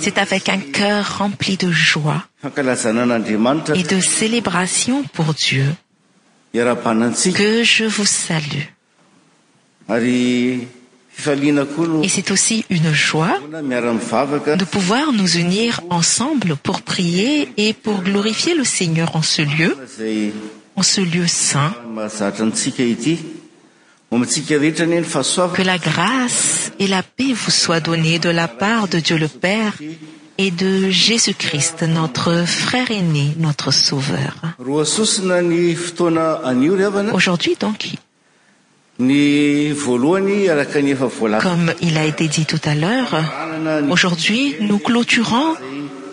c'est avec un cœur rempli de joieet de célébration pour dieu que je vous salueet c'est aussi une joie de pouvoir nous unir ensemble pour prier et pour glorifier le seigneur en ce lieu en ce lieu saint que la grâce et la paix vous soient donnés de la part de dieu le père et de jésus-christ notre frère aîné notre sauveuraujourd'hui donc comme il a été dit tout à l'heure aujourd'hui nous clôturons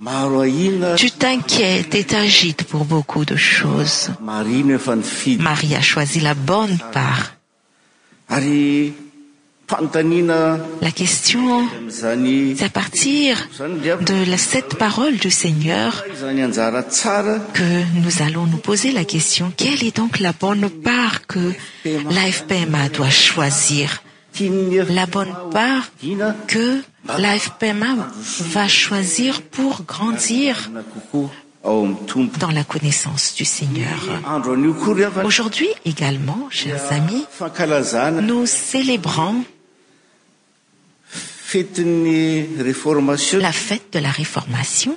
maretu t'inquiètes et t'agites pour beaucoup de choses marie a choisi la bonne ah. part la questionc'est à partir de la sept parole du seigneur que nous allons nous poser la question quelle est donc la bonne part que lafpma doit choisir la bonne part que fva choiir pour grandir dans la connaissance du sneur auouui égalemet chrs amis nous clrantla fêt de la fomatio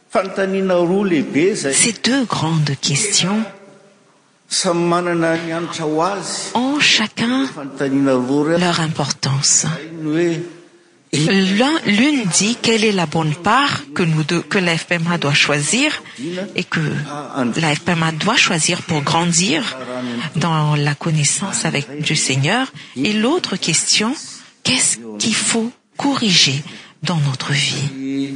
ces deux grandes questions ont chacun leur importance l'une dit quelle est la bonne part que lafpma doit choisir et quelfpma doit choisir pour grandir dans la conaissance avec du segneur et l'autre qestion qesce qu'i faut coriger dans notre vieon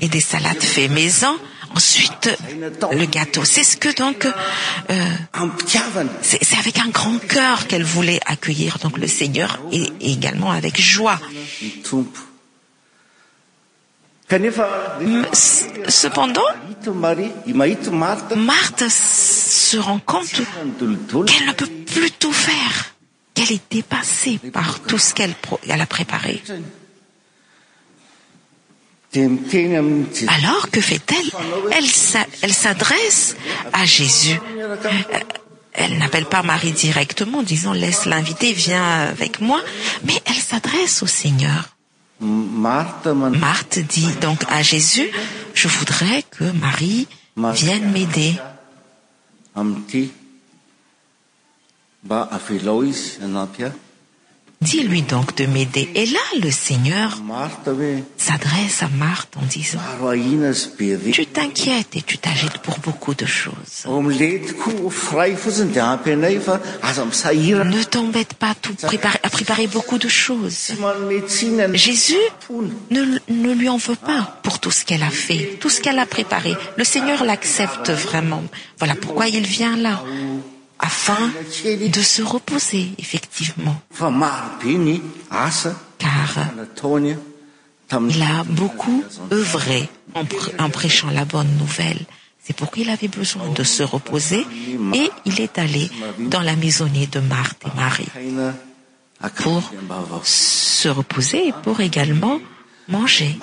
et des salades fait maison ensuite le gâteau c'es ce que donc euh, ces avec un gra cœur qu'elle voulait accueillir le seigneur et également avec joie cependant marth se rend compte u'elle ne peutq plus tout faire qu'elle est dépassée par tout ce qu'elle a préparé alors que fait-elle elle s'adresse à jésus euh, elle n'appelle pas marie directement disant laisse l'inviter vient avec moi mais elle s'adresse au seigneur marthe dit donc à jésus je voudrais que marie vienne m'aider dis-lui donc de m'aider et là le seigneur s'adresse à marthe en disant tu t'inquiètes et tu t'agites pour beaucoup de choses ne t'embête pas touta à préparer beaucoup de choses jésus ne lui en veut pas pour tout ce qu'elle a fait tout ce qu'elle a préparé le seigneur l'accepte vraiment voilà pourquoi il vient là fin de se reposer effectivementcar il a beaucoup œuvré en prêchant la bonne nouvelle c'est pourquoi il avait besoin de se reposer et il est allé dans la maisonnie de marthe et marie pour se reposer et pour également manger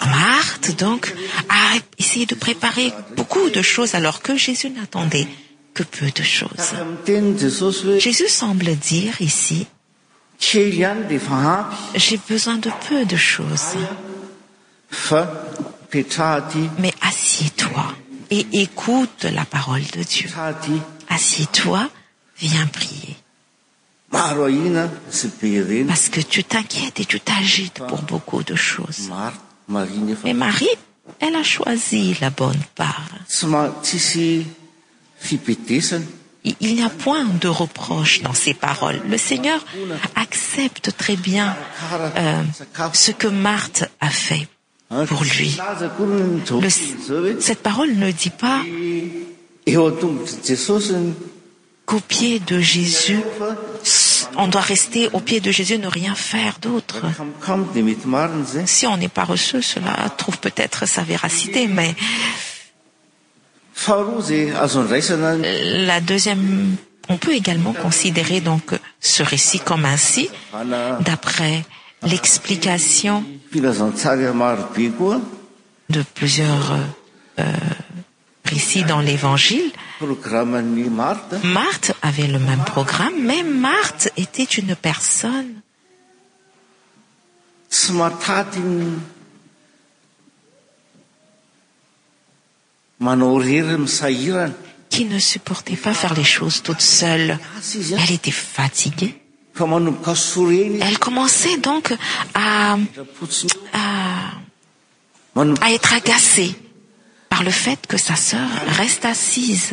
marte donc a essayé de préparer beaucoup de choses alors que jésus nattendait jsus semble dire ici j'ai besoin de peu de choses mais assied-toi et écoute la parole de dieu assied-toi viens prier parce que tu t'inquiètes et tu t'agites pour beaucoup de chosesmais marie elle a choisi la bonne part il n'y a point de reproche dans ces paroles le seigneur accepte très bien euh, ce que marthe a fait pour lui cette parole ne dit pas qu'au pied de jésus on doit rester au pied de jésus ne rien faire d'autre si on n'est pas reçu cela trouve peut-être sa véracité mais la dxième on peut également considérer don ce récit comme ainsi daprès l'xplicatio de plusieurs euh, récits dans l'évalh avait le mêm programm mais mrh était une personne m qui ne supportait pas faire les choses toutes seules elle était fatiguée elle commençait donc àà être agacée par le fait que sa sœur reste assise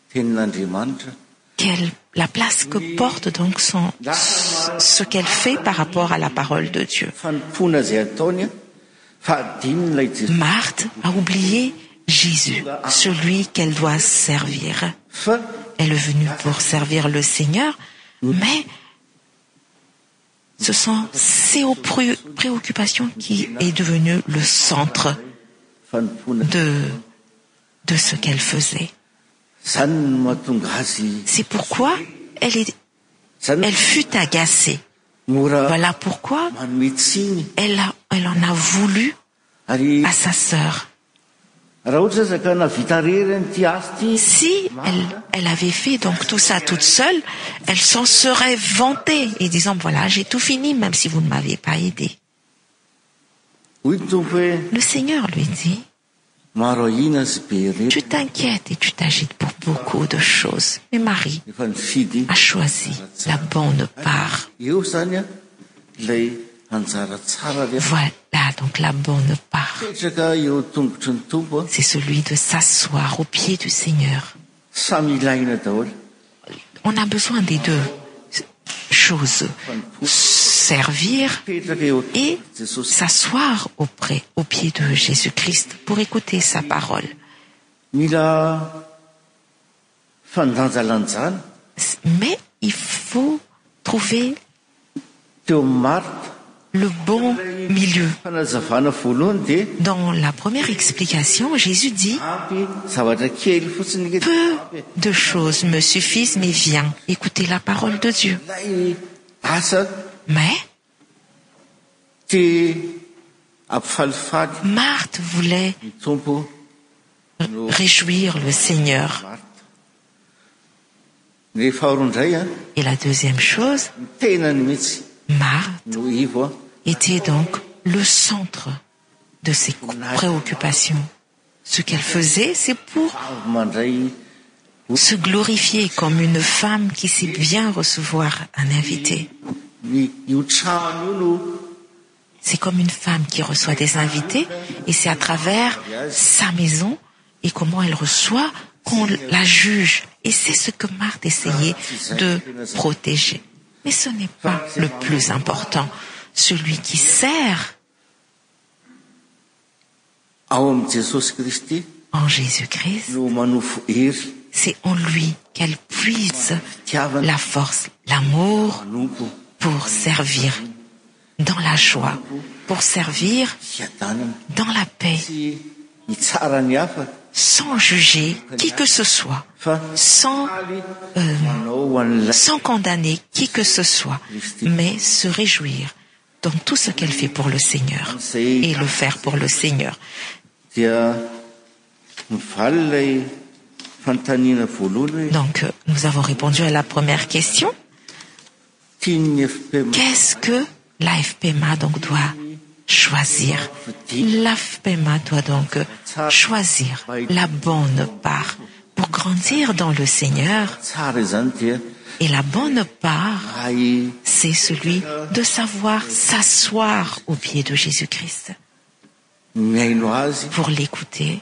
la place que porte donc ce qu'elle fait par rapport à la parole de dieumarthe a oublié jésus celui qu'elle doit servir elle est venu pour servir le seigneur mais s sont ces préoccupations qui est devenu le centre de ce qu'elle faisait c'est pourquoi elle fut agacée voilà pourqoi elle en a voulu à sa sœur si elle avait fait donc tout ça toute seule elle s'en serait vantée et disant voilà j'ai tout fini même si vous ne m'avez pas aidé le seigneur lui dittu t'inquiètes et tu t'agites pour beaucoup de choses mais marie a choisi la bonne part la bonne ac'est celui de s'assoir au pied du seigneur on a besoin des deux choses servir et s'assoir èau pied de jésus-christ pour écouter sa parole mais il faut trouver le bon milieu dans la première explication jésus ditpeu de choses me suffisent mais viens écoutez la parole de dieu mais marthe voulait réjouir le seigneur ah. et la deuxième chose mare était donc le centre de ces préoccupations ce qu'elle faisait c'est pour se glorifier comme une femme qui sait bien recevoir un invité c'est comme une femme qui reçoit des invités et c'est à travers sa maison et comment elle reçoit qu'on la juge et c'est ce que mart essayait de protéger mais ce n'est pas le plus important celui qui sert en jésus-christ c'est en lui qu'elle puise la force l'amour pour servir dans la joie pour servir dans la paix sans juger qui que ce soit euh, sans condamner qui que ce soit mais se réjouir tou ce qu'elle fait pour le seur e ai pour suo nous avons répondu à la prmièe qustio q'es-ce quelfma doit coisi fm doit donc choisir la bonne part pour grandir dans le sgeur la bonne part c'est celui de savoir s'assoir au pied de jsu-christ pour l'écouter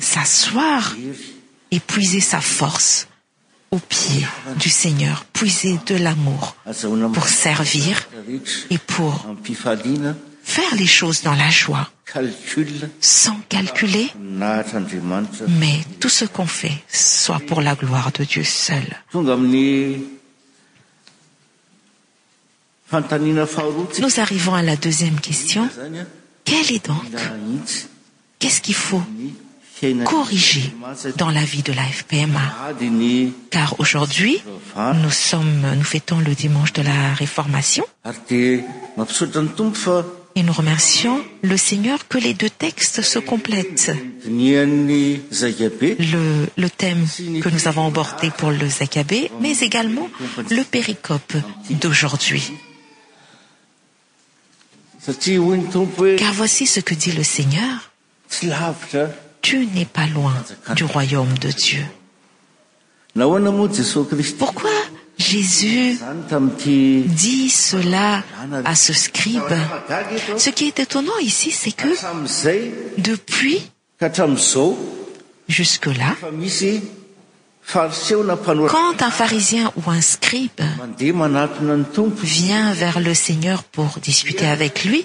s'assoir et puiser sa force au pied du seigneur puiser de l'amour pour servir et pour es coses dans la joie sans cacul mais tout ce qu'on fait soit pour la gloire de dieu seulnous arrivons à la deuxième question qelle est donc qu'es ce qu'il faut corriger dans la vie de la fpm car aujourd'hui enous fêtons le dimanche de la réformation nous remercions le seigneur que les deux textes se complètent le thème que nous avons abordé pour le zakabée mais également le péricope d'aujourd'hui car voici ce que dit le seigneur tu n'es pas loin du royaume de dieu jésus dit cela à ce scribe ce qui est étonnant ici c'est que depuis jusque-làquand un pharisien ou un scribe vient vers le seigneur pour discuter avec lui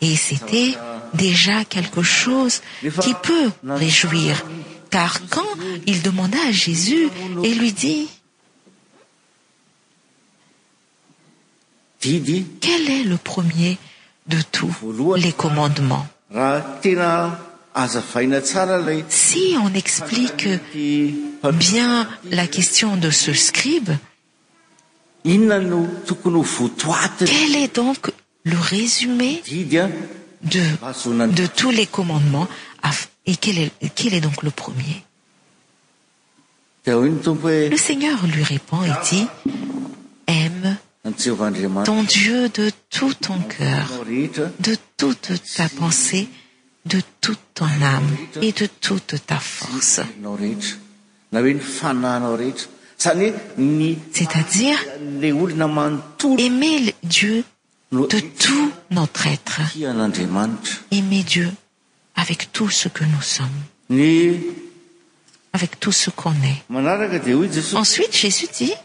et c'était déjà quelque chose ui peut réjouir car quand il demanda à jésus et lui dit quel est le premier de tous les commandements si on explique bien la question de ce scribquel est donc le résumé de tous les commandements equel est donc le premier e? le seigneur lui répond e dit aime ton dieu de tout ton cœur de toute ta pensée de toute ton âme et de toute ta forcec'est-à-dire aimez dieu detout notre être aime dieu avec tout ce que nous sommesavec tout ce qu'on aitensuite jsus dit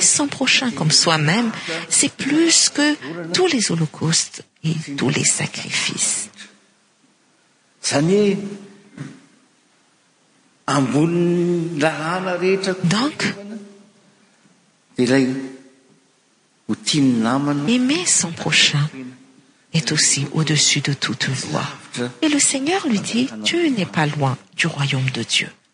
san prohain comme soi-même cest plus que tous es holocaustes et ous es sacrifices aime son prochain est aussi au-dessus de toute oi et le seigneur lui dit tu n'es pas loin du royaume de dieua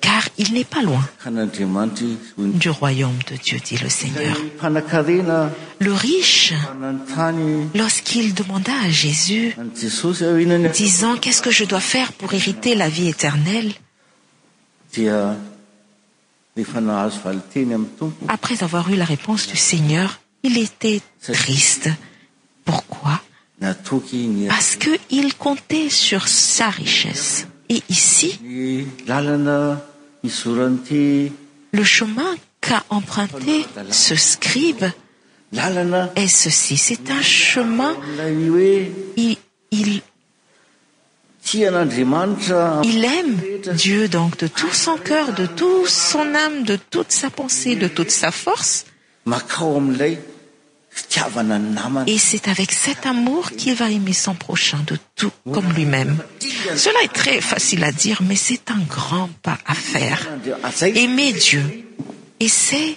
car il n'est pas loin du royaume de dieu dit le seigneur le riche lorsqu'il demanda à jésus disant qu'est-ce que je dois faire pour irriter la vie éternelle après avoir eu la réponse du seigneur il était triste pourquoi parce qu'il comptait sur sa richesse et ici le chemin qu'a emprunté ce scribe est ceci c'est un chemin il il aime dieu donc de tout son cœur de tout son âme de toute sa pensée de toute sa force et c'est avec cet amour qu'il va aimer son prochain de tout comme lui-même cela est très facile à dire mais c'est un grand pas à faire aimer dieu et c'est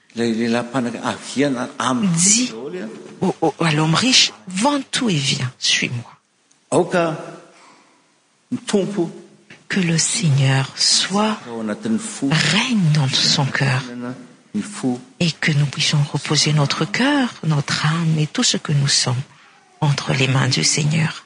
à l'homme riche vend tout et vient siso que le seigneur soit règne dans son cœur et que nous puissions reposer notre cœur notre âme et tout ce que nous sommes entre les mains du seigneur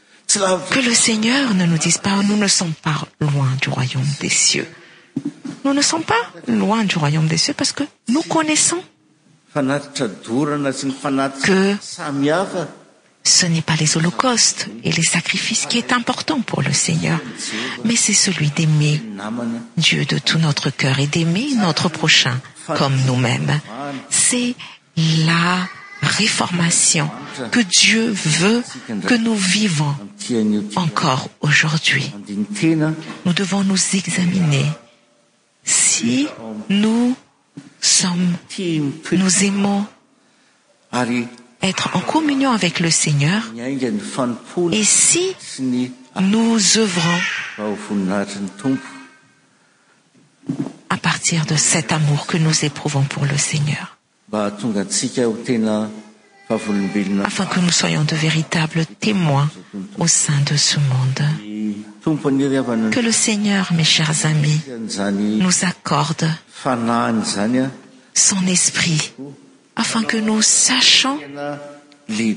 qque le seigneur ne nous dise pas nous ne sommes pas loin du oyaum s cx nous nesommes pas loin du oyaum des cieux parce que nous conaissons ce n'est pas les holocaustes et les sacrifices qui est importants pour le seigneur mais c'est celui d'aimer dieu de tout notre cœur et d'aimer notre prochain comme nous-mêmes c'est la réformation que dieu veut que nous vivons encore aujourd'hui nous devons nous examiner si être en communion avec le seigneur et si nous œuvrons à partir de cet amour que nous éprouvons pour le seigneurafin que nous soyons de véritables témoins au sein de ce monde que le seigneur mes chers amis nous accorde son esprit fin que nous sachns v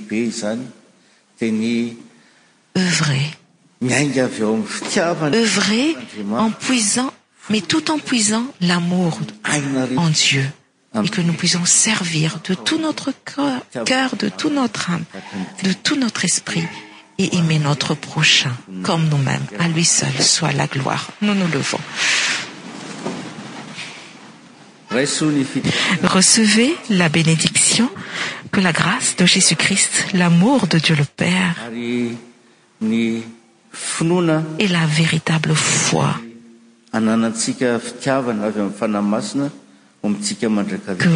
uv en uisant mais tout en puisant l'amor en dieu et que nous puissions servir de tout notre cœur de tout notre âme de tout notre esprit et aimer notre prochain comme nous-mêmes à lui seul soit la gloire nous nous levons recevez la bénédiction que la grâce de jésus-christ l'amour de dieu le père et la véritable foique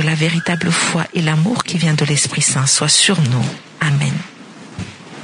la véritable foi et l'amour qui viennet de l'esprit saint soit sur nous amen